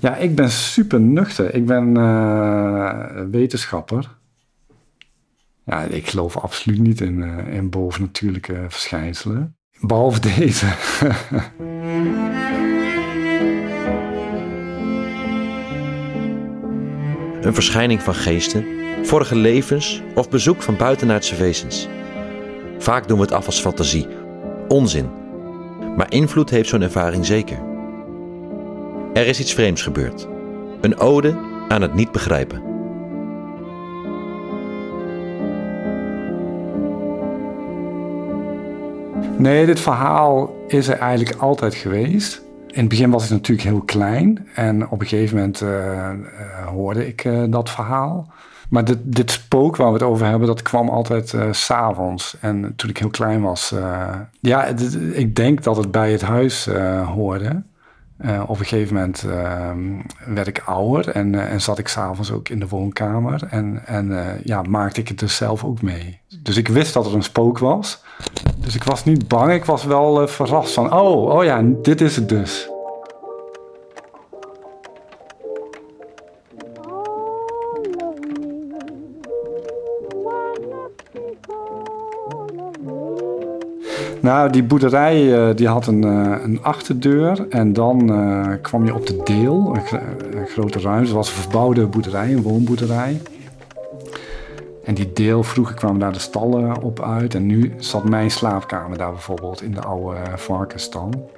Ja, ik ben super nuchter. Ik ben uh, wetenschapper. Ja, ik geloof absoluut niet in, uh, in bovennatuurlijke verschijnselen. Behalve deze. Een verschijning van geesten, vorige levens of bezoek van buitenaardse wezens. Vaak doen we het af als fantasie, onzin. Maar invloed heeft zo'n ervaring zeker. Er is iets vreemds gebeurd. Een ode aan het niet begrijpen. Nee, dit verhaal is er eigenlijk altijd geweest. In het begin was ik natuurlijk heel klein en op een gegeven moment uh, uh, hoorde ik uh, dat verhaal. Maar dit, dit, spook waar we het over hebben, dat kwam altijd s s'avonds. En toen ik heel klein was, ja, ik denk dat het bij het huis hoorde. Op een gegeven moment werd ik ouder en, en zat ik s'avonds ook in de woonkamer. En, en ja, maakte ik het dus zelf ook mee. Dus ik wist dat er een spook was. Dus ik was niet bang, ik was wel uh, verrast van, oh, oh ja, dit is het dus. Nou, die boerderij uh, die had een, uh, een, achterdeur en dan kwam je op de deel, een, grote ruimte. Het was een verbouwde boerderij, een woonboerderij. En die deel, vroeger kwamen daar de stallen op uit. En nu zat mijn slaapkamer daar bijvoorbeeld in de oude varkenstal.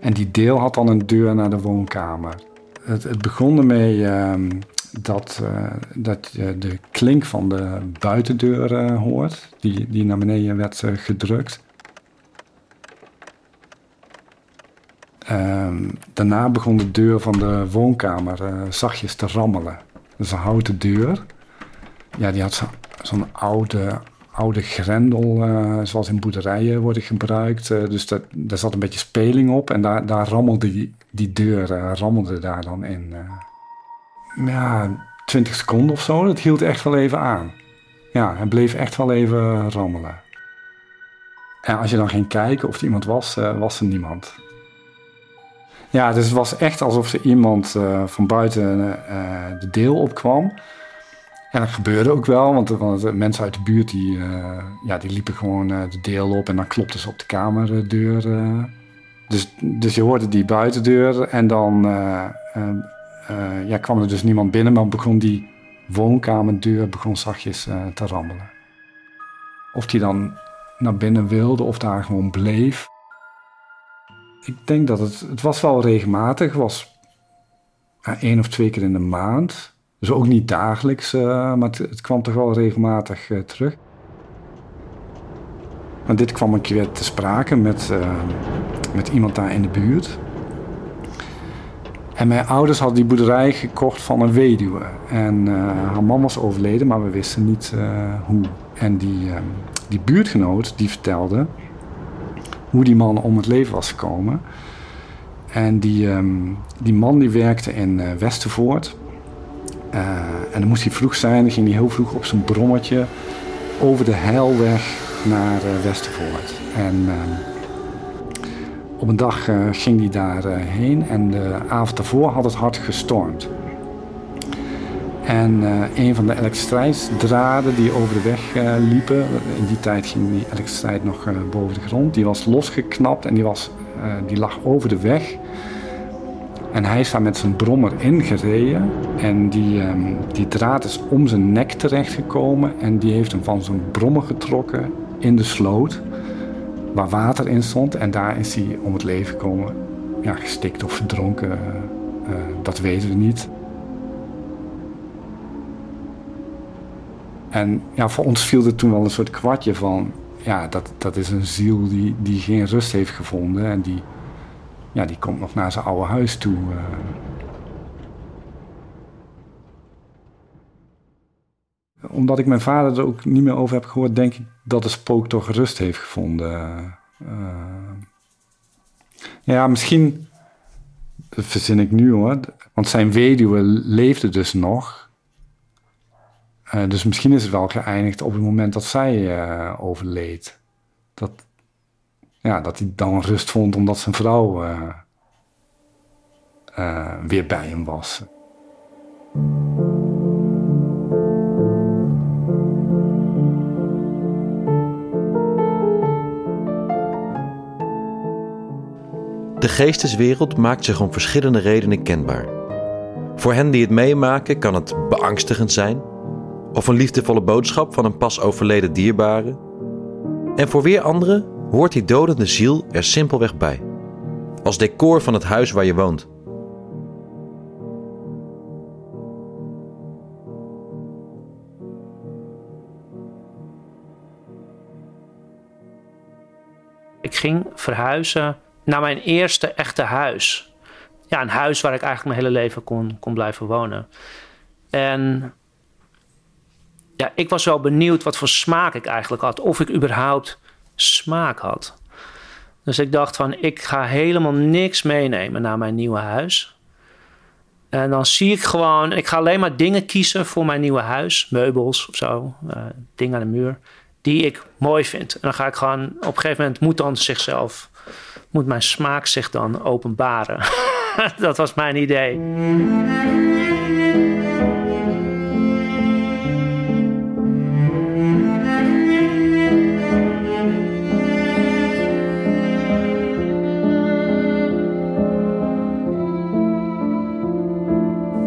En die deel had dan een deur naar de woonkamer. Het, het begon ermee uh, dat, uh, dat je de klink van de buitendeur uh, hoort, die, die naar beneden werd uh, gedrukt. Ehm, daarna begon de deur van de woonkamer zachtjes te rammelen. Is een houten deur ja, die had zo'n oude, oude grendel, zoals in boerderijen worden gebruikt. Dus dat, daar zat een beetje speling op en daar, daar rammelde die, die deur rammelde daar dan in. Ja, 20 seconden of zo. Dat hield echt wel even aan. Ja, het bleef echt wel even rammelen. En als je dan ging kijken of er iemand was, was er niemand. Ja, dus het was echt alsof er iemand van buiten de deel opkwam. En dat gebeurde ook wel, want, want mensen uit de buurt die, ja, die liepen gewoon de deel op en dan klopten ze op de kamerdeur. Dus, dus je hoorde die buitendeur en dan ja, kwam er dus niemand binnen, maar begon die woonkamerdeur begon zachtjes te rammelen. Of die dan naar binnen wilde of daar gewoon bleef. Ik denk dat het, het was wel regelmatig, was één of twee keer in de maand. Dus ook niet dagelijks, maar het, kwam toch wel regelmatig terug. Maar dit kwam een keer te sprake met, met iemand daar in de buurt. En mijn ouders hadden die boerderij gekocht van een weduwe. En haar man was overleden, maar we wisten niet hoe. En die, die buurtgenoot die vertelde hoe die man om het leven was gekomen. En die, um, die man die werkte in Westervoort. Uh, en dan moest hij vroeg zijn, dan ging hij heel vroeg op zijn brommetje over de heilweg naar uh, Westervoort. En uh, op een dag ging hij daarheen en de avond daarvoor had het hard gestormd. En een van de elektriciteitsdraden die over de weg liepen, in die tijd ging die elektriciteit nog boven de grond, die was losgeknapt en die, was, die lag over de weg. En hij is daar met zijn brommer ingereden. En die, um, die draad is om zijn nek terechtgekomen. En die heeft hem van zijn brommer getrokken in de sloot. Waar water in stond. En daar is hij om het leven gekomen. Ja, gestikt of verdronken. Uh, uh, dat weten we niet. En ja, voor ons viel er toen wel een soort kwartje van... Ja, dat, dat is een ziel die, die geen rust heeft gevonden. En die ja, die komt nog naar zijn oude huis toe. Uh. Omdat ik mijn vader er ook niet meer over heb gehoord, denk ik dat de spook toch rust heeft gevonden. Uh, ja, misschien, dat verzin ik nu hoor, want zijn weduwe leefde dus nog. Uh, dus misschien is het wel geëindigd op het moment dat zij overleed. Dat, ja, dat hij dan rust vond omdat zijn vrouw weer bij hem was. De geesteswereld maakt zich om verschillende redenen kenbaar. Voor hen die het meemaken kan het beangstigend zijn, of een liefdevolle boodschap van een pas overleden dierbare. En voor weer anderen hoort die dodende ziel er simpelweg bij, als decor van het huis waar je woont. Ik ging verhuizen naar mijn eerste echte huis. Ja, een huis waar ik eigenlijk mijn hele leven kon, kon blijven wonen. En ja, ik was wel benieuwd wat voor smaak ik eigenlijk had. Of ik überhaupt smaak had. Dus ik dacht van, ik ga helemaal niks meenemen naar mijn nieuwe huis. En dan zie ik gewoon, ik ga alleen maar dingen kiezen voor mijn nieuwe huis. Meubels of zo, uh, dingen aan de muur. Die ik mooi vind. En dan ga ik gewoon, op een gegeven moment moet dan zichzelf moet mijn smaak zich dan openbaren. dat was mijn idee.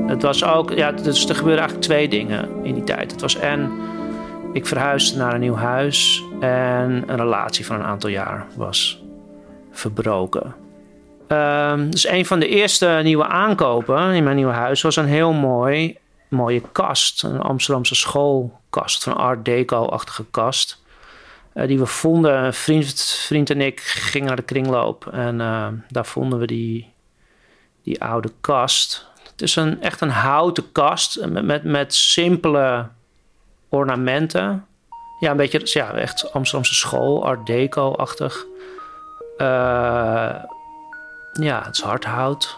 Het was ook, ja, er gebeurden eigenlijk twee dingen in die tijd. Het was en ik verhuisde naar een nieuw huis en een relatie van een aantal jaar was verbroken. Um, dus een van de eerste nieuwe aankopen in mijn nieuwe huis was een heel mooi, mooie kast. Een Amsterdamse schoolkast, een art deco-achtige kast. Uh, die we vonden, een vriend, vriend en ik gingen naar de kringloop. En uh, daar vonden we die, die oude kast. Het is een, echt een houten kast met, met, met simpele ornamenten. Ja, een beetje ja, echt Amsterdamse school, art deco-achtig. Uh, ja, het is hardhout.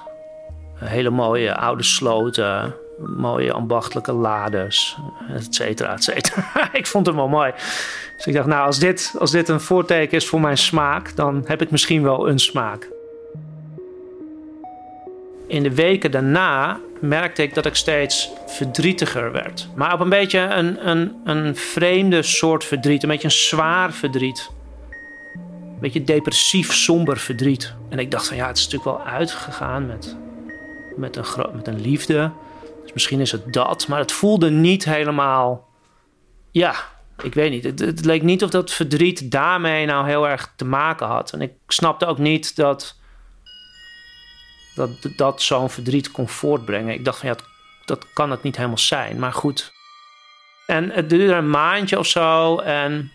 Hele mooie oude sloten. Mooie ambachtelijke lades. Et cetera, et cetera. ik vond hem wel mooi. Dus ik dacht, nou, als dit, als dit een voorteken is voor mijn smaak... dan heb ik misschien wel een smaak. In de weken daarna merkte ik dat ik steeds verdrietiger werd. Maar op een beetje een, een, een vreemde soort verdriet. Een beetje een zwaar verdriet beetje depressief, somber verdriet. En ik dacht van ja, het is natuurlijk wel uitgegaan met, met, een, met een liefde. Dus misschien is het dat. Maar het voelde niet helemaal. Ja, ik weet niet. Het, leek niet of dat verdriet daarmee nou heel erg te maken had. En ik snapte ook niet dat dat, dat zo'n verdriet kon voortbrengen. Ik dacht van ja, dat kan het niet helemaal zijn. Maar goed. En het duurde een maandje of zo. En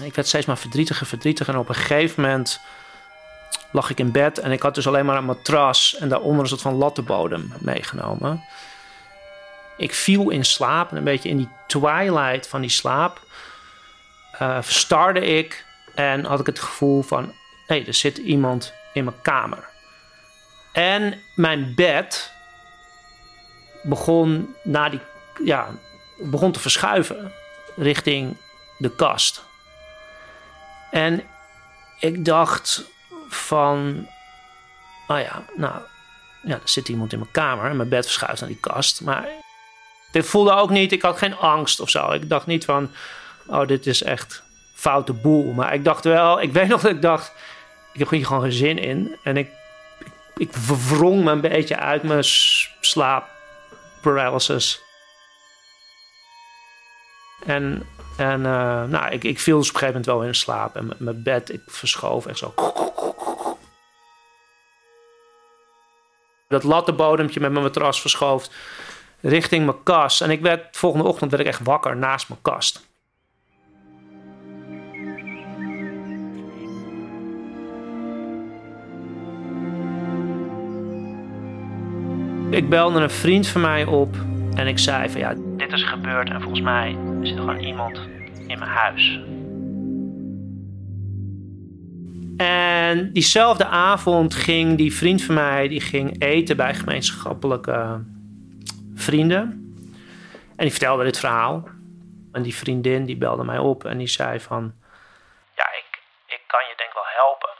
ik werd steeds maar verdrietiger, verdrietiger. En op een gegeven moment lag ik in bed en ik had dus alleen maar een matras en daaronder een soort van lattenbodem meegenomen. Ik viel in slaap en een beetje in die twilight van die slaap uh, verstarde ik en had ik het gevoel van hé, er zit iemand in mijn kamer. En mijn bed begon, na die, ja, begon te verschuiven richting de kast. En ik dacht van, oh ja, nou, ja, er zit iemand in mijn kamer en mijn bed verschuift naar die kast. Maar ik voelde ook niet, ik had geen angst of zo. Ik dacht niet van, oh, dit is echt foute boel. Maar ik dacht wel, ik weet nog dat ik dacht, ik heb hier gewoon geen zin in. En ik, ik, ik me een beetje uit mijn slaap paralysis. En en uh, nou, ik, ik viel dus op een gegeven moment wel in slaap. En mijn bed, ik verschoof echt zo. Dat lattenbodempje met mijn matras verschoof richting mijn kast. En ik werd, volgende ochtend werd ik echt wakker naast mijn kast. Ik belde een vriend van mij op en ik zei van ja, dit is gebeurd en volgens mij zit er gewoon iemand in mijn huis. En diezelfde avond ging die vriend van mij die ging eten bij gemeenschappelijke vrienden. En die vertelde dit verhaal. En die vriendin die belde mij op en die zei van... Ja, ik, ik kan je denk wel helpen.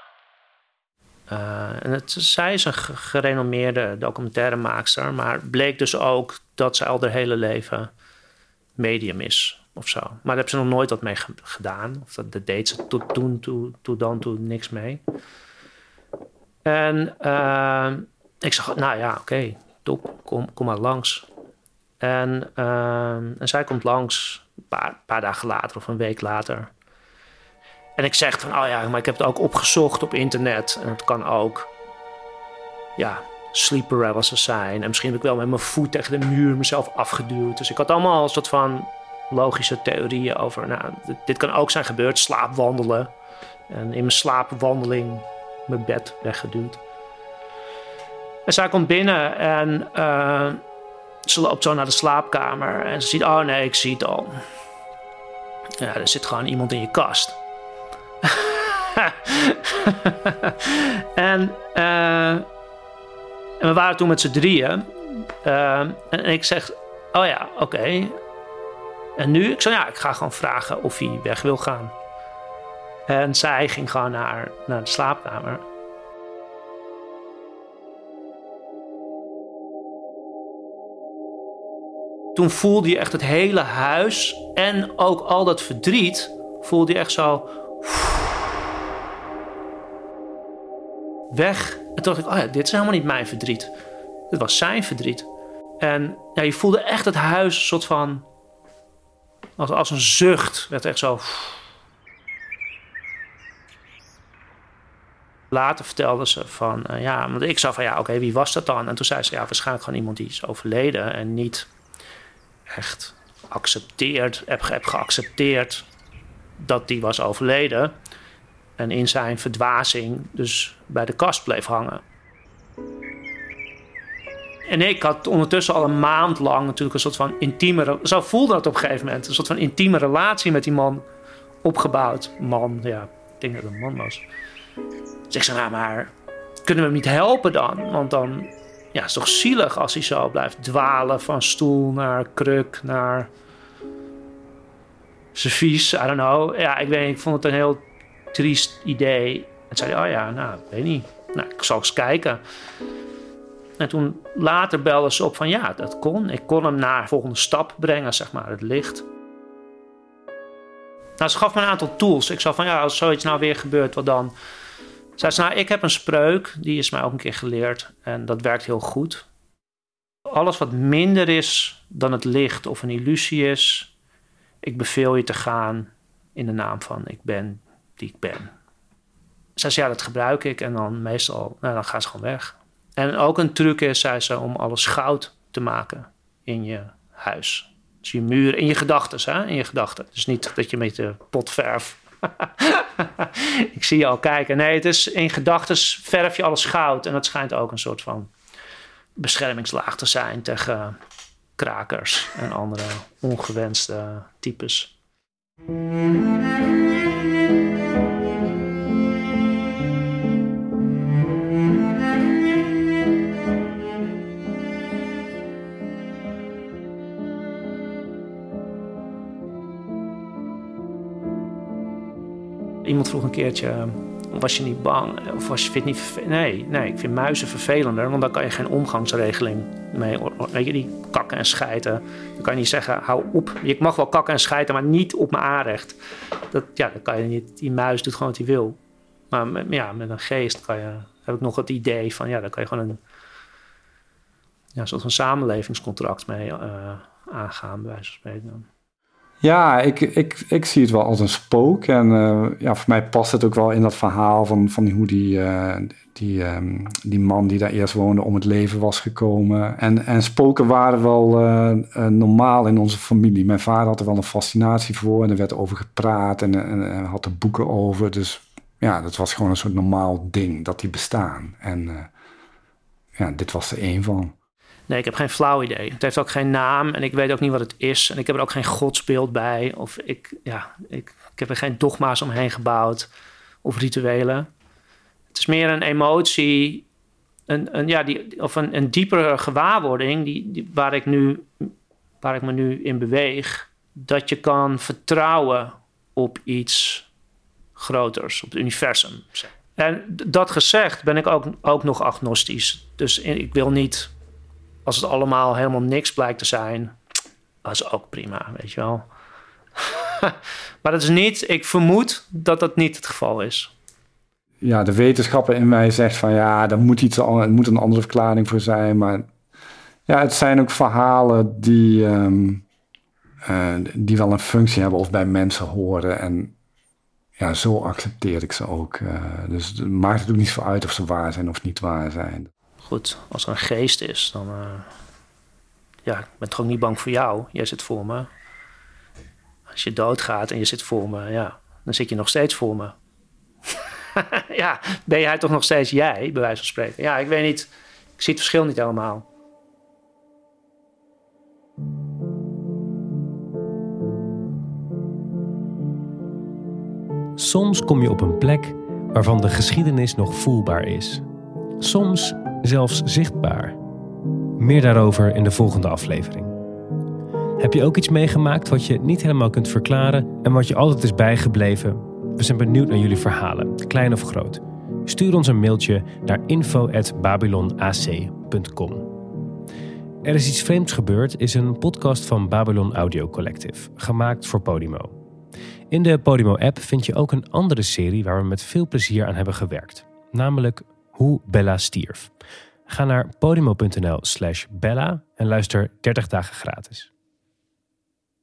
en het, zij is een gerenommeerde documentairemaakster, maar bleek dus ook dat zij al haar hele leven medium is of zo. Maar daar hebben ze nog nooit wat mee gedaan. Of dat, deed ze tot toen, toen, toen dan, toen niks mee. En uh, ik zag, nou ja, oké, top, kom, kom maar langs. En, uh, en zij komt langs een paar, paar, dagen later of een week later. En ik zeg van, oh ja, maar ik heb het ook opgezocht op internet. En het kan ook, ja, sleep paralysis zijn. En misschien heb ik wel met mijn voet tegen de muur mezelf afgeduwd. Dus ik had allemaal een soort van logische theorieën over, nou, dit, kan ook zijn gebeurd, slaapwandelen. En in mijn slaapwandeling mijn bed weggeduwd. En zij komt binnen en uh, ze loopt zo naar de slaapkamer. En ze ziet, oh nee, ik zie het al. Ja, er zit gewoon iemand in je kast. en, uh, en, we waren toen met z'n drieën. Uh, en ik zeg, oh ja, oké. En nu? Ik zei, ja, ik ga gewoon vragen of hij weg wil gaan. En zij ging gewoon naar, naar de slaapkamer. Toen voelde je echt het hele huis en ook al dat verdriet, voelde je echt zo. Weg. En toen dacht ik, oh ja, dit is helemaal niet mijn verdriet. Dit was zijn verdriet. En ja, je voelde echt het huis een soort van. Als, als een zucht. Werd echt zo. Later vertelde ze van, uh, ja, want ik zei van ja, oké, wie was dat dan? En toen zei ze ja, waarschijnlijk gewoon iemand die is overleden en niet echt accepteerd, heb geaccepteerd dat die was overleden. En in zijn verdwazing dus bij de kast bleef hangen. En ik had ondertussen al een maand lang natuurlijk een soort van intieme... Zo voelde dat op een gegeven moment. Een soort van intieme relatie met die man opgebouwd. Man, ja, ik denk dat het een man was. Dus ik zei, nou maar, kunnen we hem niet helpen dan? Want dan ja, het is toch zielig als hij zo blijft dwalen van stoel naar kruk naar servies. I don't know. Ja, ik weet ik vond het een heel triest idee. En zei oh ja, nou, weet niet. Nou, ik zal eens kijken. En toen later belde ze op van ja, dat kon. Ik kon hem naar de volgende stap brengen, zeg maar, het licht. Nou, ze gaf me een aantal tools. Ik zei van ja, als zoiets nou weer gebeurt, wat dan? Zei ze, nou, ik heb een spreuk, die is mij ook een keer geleerd en dat werkt heel goed. Alles wat minder is dan het licht of een illusie is, ik beveel je te gaan in de naam van ik ben die ik ben. Zei, ja, dat gebruik ik en dan meestal, nou, dan gaan ze gewoon weg. En ook een truc is, zei ze, om alles goud te maken in je huis. Dus je muur, in je gedachten, hè? In je gedachten. Dus niet dat je met de potverf ik zie je al kijken. Nee, het is in gedachten verf je alles goud. En dat schijnt ook een soort van beschermingslaag te zijn tegen krakers en andere ongewenste types. Iemand vroeg een keertje, was je niet bang? Of was je, niet Nee, nee, ik vind muizen vervelender, want dan kan je geen omgangsregeling mee. Weet je, die kakken en schijten. Dan kan je niet zeggen, hou op. Je mag wel kakken en schijten, maar niet op mijn aanrecht. Dat, ja, dan kan je niet. Die muis doet gewoon wat hij wil. Maar met, ja, met een geest kan je, heb ik nog het idee van, ja, dan kan je gewoon een ja, soort van samenlevingscontract mee uh, aangaan, bij wijze van spreken. Ja, ik, ik, ik zie het wel als een spook. En uh, ja, voor mij past het ook wel in dat verhaal van, van hoe die, uh, die, um, die man die daar eerst woonde om het leven was gekomen. En, en spoken waren wel uh, normaal in onze familie. Mijn vader had er wel een fascinatie voor en er werd over gepraat en, en, en had er boeken over. Dus ja, dat was gewoon een soort normaal ding dat die bestaan. En ja, dit was er één van. Nee, ik heb geen flauw idee. Het heeft ook geen naam en ik weet ook niet wat het is. En ik heb er ook geen godsbeeld bij. Of ik, ja, ik, ik heb er geen dogma's omheen gebouwd of rituelen. Het is meer een emotie, een, een, ja, die, of een, een diepere gewaarwording die, die, waar, ik nu, waar ik me nu in beweeg. Dat je kan vertrouwen op iets groters, op het universum. En dat gezegd ben ik ook, ook nog agnostisch. Dus ik wil niet, als het allemaal helemaal niks blijkt te zijn, is ook prima, weet je wel. maar dat is niet, ik vermoed dat dat niet het geval is. Ja, de wetenschapper in mij zegt van ja, er moet, iets, er moet een andere verklaring voor zijn. Maar ja, het zijn ook verhalen die, ehm, eh, die wel een functie hebben of bij mensen horen. En ja, zo accepteer ik ze ook. Uh, dus het maakt het ook niet zo uit of ze waar zijn of niet waar zijn. Goed, als er een geest is, dan. Uh, ja, ik ben toch ook niet bang voor jou. Jij zit voor me. Als je doodgaat en je zit voor me, ja, dan zit je nog steeds voor me. ja, ben jij toch nog steeds jij, bij wijze van spreken? Ja, ik weet niet. Ik zie het verschil niet helemaal. Soms kom je op een plek waarvan de geschiedenis nog voelbaar is. Soms zelfs zichtbaar. Meer daarover in de volgende aflevering. Heb je ook iets meegemaakt wat je niet helemaal kunt verklaren en wat je altijd is bijgebleven? We zijn benieuwd naar jullie verhalen, klein of groot. Stuur ons een mailtje naar info@babylonac.com. Er is iets vreemds gebeurd is een podcast van Babylon Audio Collective, gemaakt voor Podimo. In de Podimo-app vind je ook een andere serie waar we met veel plezier aan hebben gewerkt, namelijk Hoe Bella stierf. Ga naar podimo.nl/slash Bella en luister 30 dagen gratis.